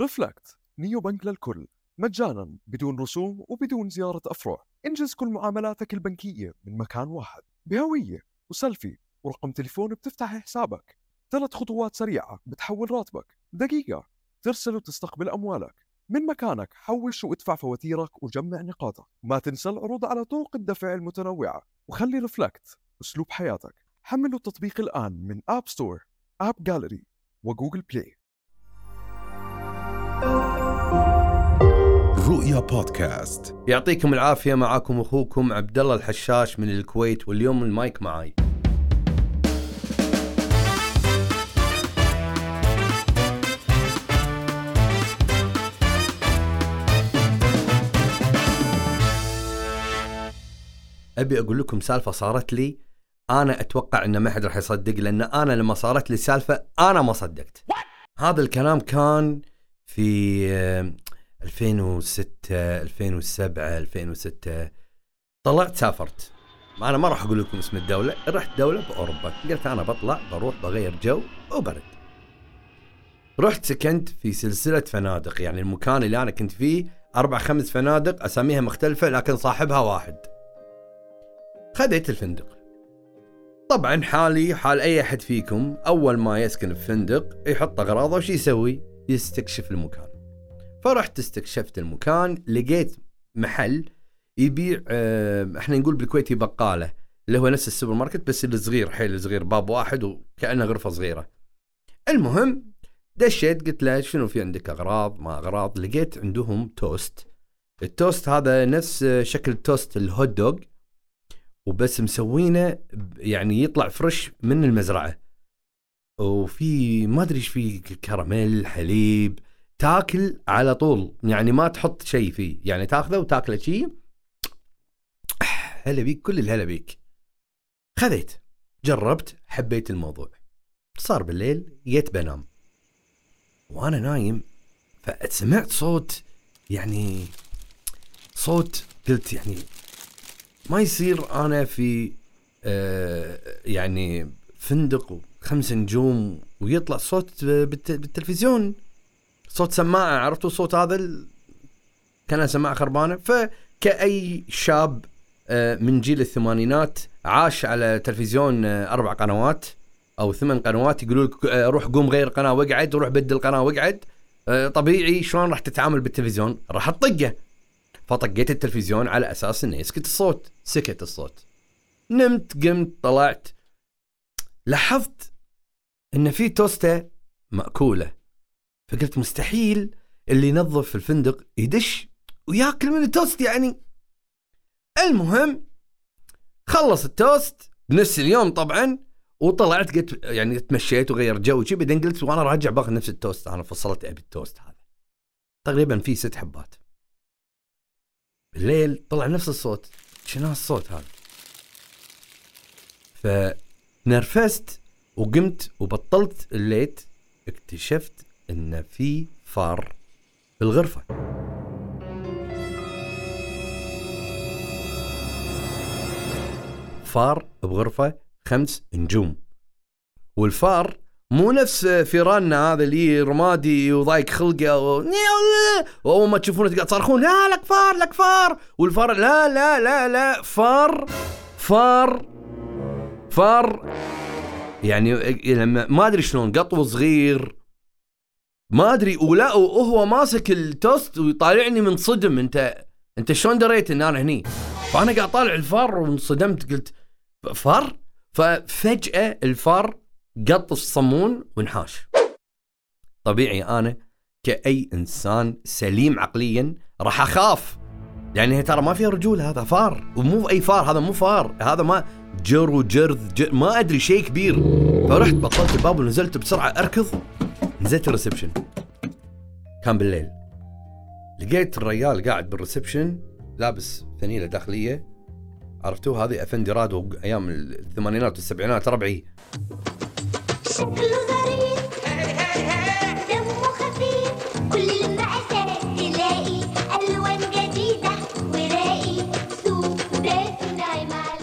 Reflect neobank للكل. مجانا بدون رسوم وبدون زيارة أفرع. إنجز كل معاملاتك البنكية من مكان واحد. بهوية وسيلفي ورقم تليفون بتفتح حسابك. ثلاث خطوات سريعة بتحول راتبك. دقيقة. ترسل وتستقبل أموالك. من مكانك حوش وادفع فواتيرك وجمع نقاطك. ما تنسى العروض على طرق الدفع المتنوعة. وخلي Reflect أسلوب حياتك. حملوا التطبيق الآن من App Store App Gallery و Google Play رؤيا بودكاست. يعطيكم العافية معاكم أخوكم عبد الله الحشاش من الكويت واليوم المايك معاي. أبي أقول لكم سالفة صارت لي. أنا أتوقع ان ما حد راح يصدق لأن أنا لما صارت لي السالفه أنا ما صدقت. هذا الكلام كان في آه، 2006 2007 2006 طلعت سافرت. أنا ما راح أقول لكم اسم الدولة. رحت دولة بأوروبا. قلت أنا بطلع بروح بغير جو وبرد. رحت سكنت في سلسلة فنادق. يعني المكان اللي أنا كنت فيه أربع خمس فنادق اساميها مختلفة لكن صاحبها واحد. خذيت الفندق. طبعا حالي حال أي أحد فيكم أول ما يسكن في فندق يحط أغراضه وش يسوي؟ يستكشف المكان. فرحت استكشفت المكان لقيت محل يبيع آه، إحنا نقول بالكويتي بقالة اللي هو نفس السوبر ماركت بس الصغير حيل صغير باب واحد وكأنه غرفة صغيرة. المهم دشيت قلت له شنو في عندك أغراض ما أغراض لقيت عندهم توست. التوست هذا نفس شكل توست ال hot dog وبس مسوينه يعني يطلع fresh من المزرعة وفي ما أدري إيش في كراميل حليب تاكل على طول. يعني ما تحط شيء فيه. يعني تاخذه وتاكله شيء هلا بيك كل الهلا بيك. خذيت جربت حبيت الموضوع. صار بالليل جيت بنام. وأنا نايم فسمعت صوت يعني صوت قلت يعني ما يصير أنا في آه يعني فندق خمس نجوم ويطلع صوت بالت- بالتلفزيون. صوت سماعة عرفتوا الصوت هذا كان سماعة خربانة. فكأي شاب آه، من جيل الثمانينات عاش على تلفزيون آه، أربع قنوات أو ثمان قنوات يقولوا لك آه، روح قوم غير قناة واقعد روح بدل قناه واقعد. طبيعي شلون راح تتعامل بالتلفزيون؟ راح تطقه. فطقيت التلفزيون على أساس إنه يسكت الصوت سكت الصوت. نمت قمت طلعت. لاحظت إن في توستة مأكولة. فقلت مستحيل اللي ينظف الفندق يدش وياكل من التوست يعني. المهم خلص التوست بنفس اليوم طبعا وطلعت قلت يعني تمشيت وغير جو وشي بعدين قلت وأنا راجع باخذ نفس التوست. أنا فصلت أبي التوست هذا. تقريبا في ست حبات. بالليل طلع نفس الصوت. شنو الصوت هذا؟ فنرفزت وقمت وبطلت ال light اكتشفت إن في فار بالغرفه فار بغرفة خمس نجوم. والفار مو نفس فيراننا هذا اللي رمادي وضايق خلقه و... وأول ما تشوفونه تقعد تصرخون لا لك فار لك فار. والفار لا لا لا لا فار فار فار يعني لما ما أدري شلون قطو صغير. ما أدري ولا وهو ماسك التوست ويطالعني من صدم. أنت أنت شلون دريت إن أنا هني؟ فأنا قاعد طالع الفار وانصدمت قلت فار؟ ففجأة الفار قط الصمون وانحاش. طبيعي أنا كأي إنسان سليم عقليا راح أخاف. يعني ترى ما فيها رجوله هذا فار ومو أي فار هذا مو فار هذا ما جر وجرذ جر ما أدري شيء كبير. فرحت بطلت الباب ونزلت بسرعة أركض نزلت ال reception. كان بالليل. لقيت الريال قاعد بال reception لابس فنيلة داخلية. عرفتوه هذه افندي رادو أيام الثمانينات والسبعينات ربعي.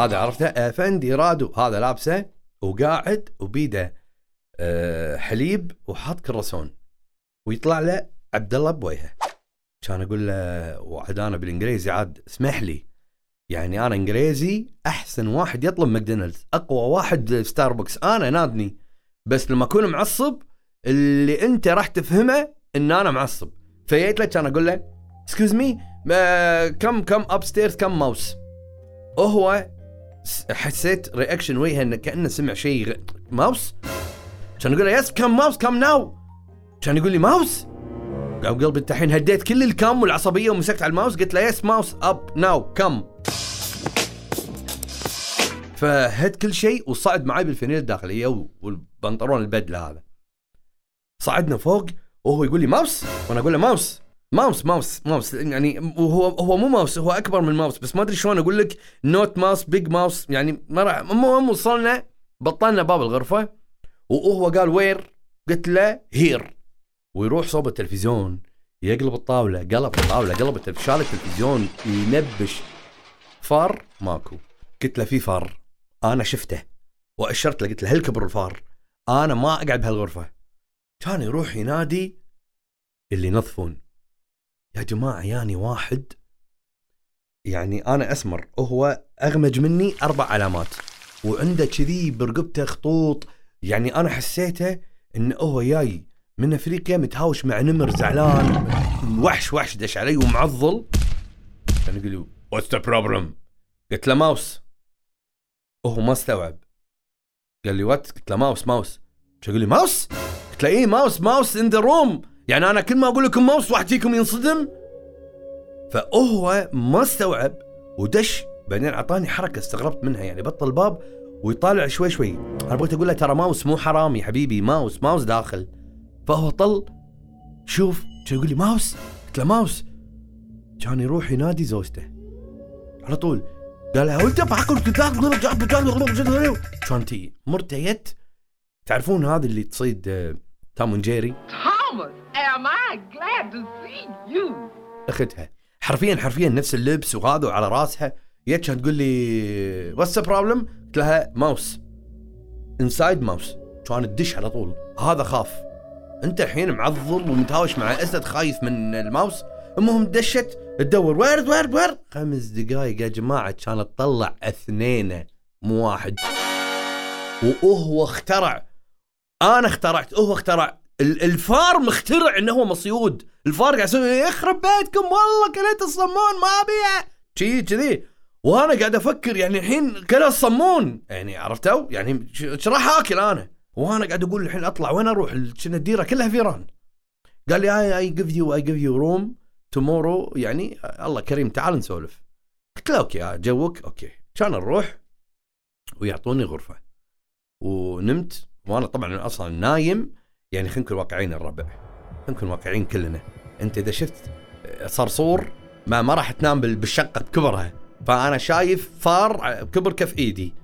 هذا عرفته؟ افندي رادو هذا لابسه وقاعد وبيده آه، حليب وحاط كراسون ويطلع له عبد الله بوجهه كان أقول له وعد أنا بالإنجليزي عاد اسمح لي. يعني أنا إنجليزي أحسن واحد يطلب ماكدونالدز. أقوى واحد ستاربكس. أنا نادني. بس لما أكون معصب اللي أنت راح تفهمه إن أنا معصب. فجيت له كان أقول له excuse me come come up come mouse وهو حسيت reaction وجهه إنه كأنه سمع شيء. ماوس. كان أقول له yes come mouse come now كان يقول لي ماوس قام قلبي انت الحين هديت كل الكم والعصبية ومسكت على الماوس. قلت له yes mouse up now come فهد كل شيء وصعد معي بالفانيله الداخلية والبنطلون البدلة هذا. صعدنا فوق وهو يقول لي ماوس وأنا أقول له mouse mouse mouse mouse. يعني وهو هو مو ماوس هو أكبر من ماوس. بس ما أدري شلون أقول لك not mouse big mouse. يعني ما راح المهم وصلنا بطلنا باب الغرفة وهو قال where? قلت له here. ويروح صوب التلفزيون يقلب الطاولة قلب الطاولة قلب شال التلفزيون ينبش. فار؟ ماكو. قلت له في فار. أنا شفته. وأشرت له قلت له هل كبر الفار؟ أنا ما أقعد بهالغرفة. كان يروح ينادي اللي ينظفون. يا جماعة ياني واحد. يعني أنا أسمر وهو أغمج مني أربع علامات وعنده كذي برقبته خطوط. يعني أنا حسيته انه هو جاي من أفريقيا متهاوش مع نمر زعلان وحش وحش دش علي ومعضل. كان يقول لي what's the problem قلت له ماوس. وهو ما استوعب. قال لي what قلت له mouse mouse. شو يقول لي ماوس؟ قلت له إيه ماوس ماوس ان ذا روم يعني أنا كل ما أقول لكم ماوس واحد فيكم ينصدم؟ فهو ما استوعب ودش بعدين أعطاني حركة استغربت منها يعني بطل الباب ويطالع شوي شوي. أنا بغيت أقول له ترى ماوس مو حرام يا حبيبي ماوس ماوس داخل. فهو طل شوف كان يقول لي ماوس؟ قلت له ماوس كان يروح ينادي زوجته. على طول. قال لها وانت كانتي مرتيت تعرفون هذا اللي تصيد آه، توم جيري Thomas, am I glad to see you. أختها. حرفيا حرفيا نفس اللبس وهذا وعلى راسها. جت كانت تقول لي what's problem قلت لها mouse inside mouse كانت تدش على طول. هذا خاف. أنت الحين معضل ومتهاوش مع أسد خايف من الماوس. المهم دشت تدور ويرد ويرد ويرد خمس دقائق يا جماعة كانت تطلع اثنين مو واحد. وهو اخترع. أنا اخترعت. هو اخترع. الفار مخترع إنه هو مصيود. الفار قاعد يسوي يخرب بيتكم والله كليت الصمون ما ابيها شي كذي. وأنا قاعد أفكر يعني الحين كلا الصمون يعني عرفتوا يعني إيش راح آكل أنا. وأنا قاعد أقول الحين أطلع وين أروح؟ كنا الديرة؟ كلها فيران قال لي I give you I give you room tomorrow يعني الله كريم تعال نسولف. قلت له okay joke. okay. كان نروح ويعطوني غرفة. ونمت. وأنا طبعا أصلا نايم. يعني خلينا نكون واقعيين الربع. خلينا نكون واقعيين كلنا. انت إذا شفت صرصور ما ما راح تنام بال- بالشقة بكبرها. فأنا شايف فار بكبر كف إيدي.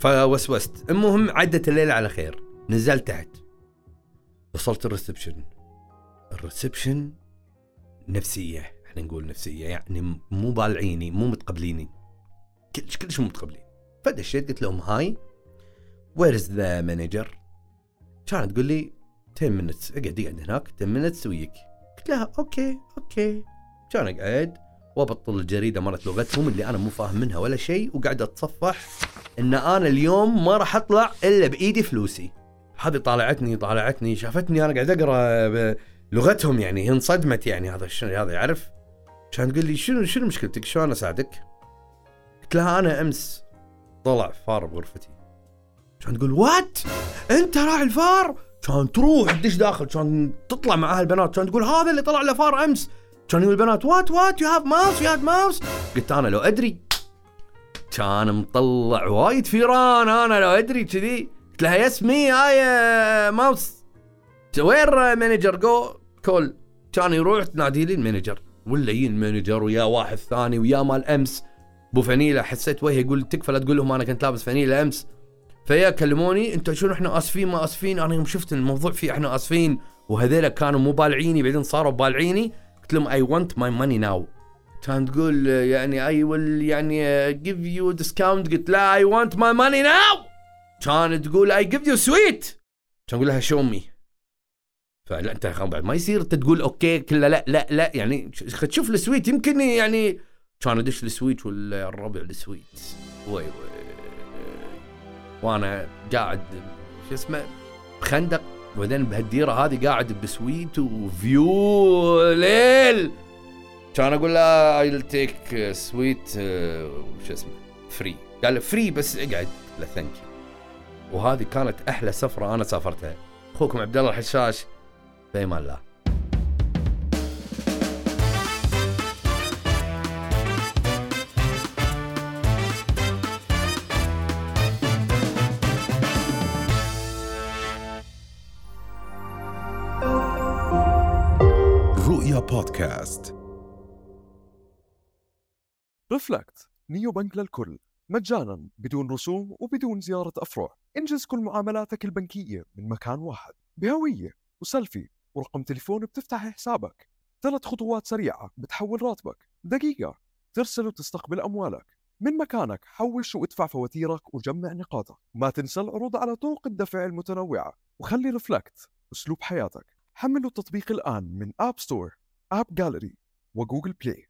فوسوست. المهم عدت الليلة على خير. نزلت تحت. وصلت ال reception. ال reception نفسية. إحنا نقول نفسية. يعني مو بالعيني مو متقبليني. كلش كلش مو متقبلين. فدشيت قلت لهم hi where is the manager كانت تقول لي 10 minutes. اقعد اقعد هناك 10 minutes ويك. قلت لها okay okay. كان أقعد وأبطل الجريدة مالت لغتهم اللي أنا مو فاهم منها ولا شيء وقاعد أتصفح إن أنا اليوم ما راح أطلع إلا بإيدي فلوسي. هذه طالعتني طالعتني شافتني أنا قاعد أقرأ لغتهم يعني هي انصدمت يعني هذا شنو هذا يعرف. كان تقول لي شنو شنو مشكلتك؟ شلون أساعدك؟ قلت لها أنا أمس طلع فار بغرفتي. كان تقول what أنت راعي الفار؟ كان تروح تدش داخل كان تطلع معها البنات كان تقول هذا اللي طلع له فار أمس. كان يقول البنات what what you have mouse you have mouse قلت أنا لو أدري. كان مطلع وايد فيران أنا لو أدري كذي. قلت لها yes me I mouse where manager go call كان يروح تنادي لي ال manager. ولا يجي ال manager ويا واحد ثاني ويا مال أمس. ابو فنيله حسيت وجهي يقول تكفى لا تقول لهم أنا كنت لابس فنيله أمس. فيا كلموني انت شنو إحنا آسفين ما آسفين؟ أنا يوم شفت الموضوع فيه إحنا آسفين وهذيلا كانوا مو بالعيني بعدين صاروا بالعيني قلت لهم I want my money now كان تقول يعني I will يعني give you discount قلت لا I want my money now كانت تقول I give you suite كان أقول لها show me فلا انت بعد ما يصير انت تقول okay كله لا لا لا يعني ش- خد شوف ال suite يمكن يعني كان ادش ال suite ولا الربع ال suite. وي وي. وأنا قاعد شو اسمه بخندق وبعدين بهالديرة هذه قاعد ب suite و view ليل. كان أقول له I'll take suite شو اسمه free قال free بس اقعد لا thank وهذه كانت أحلى سفرة أنا سافرتها. أخوكم عبد الله الحشاش بامان الله. رؤيا بودكاست Reflect neo bank للكل. مجانا بدون رسوم وبدون زيارة أفرع. انجز كل معاملاتك البنكية من مكان واحد. بهوية وسيلفي ورقم تليفون بتفتح حسابك. ثلاث خطوات سريعة بتحول راتبك. دقيقة. ترسل وتستقبل أموالك. من مكانك حوش وادفع فواتيرك وجمع نقاطك. ما تنسى العروض على طرق الدفع المتنوعة. وخلي Reflect أسلوب حياتك. حملوا التطبيق الآن من App Store AppGallery و Google Play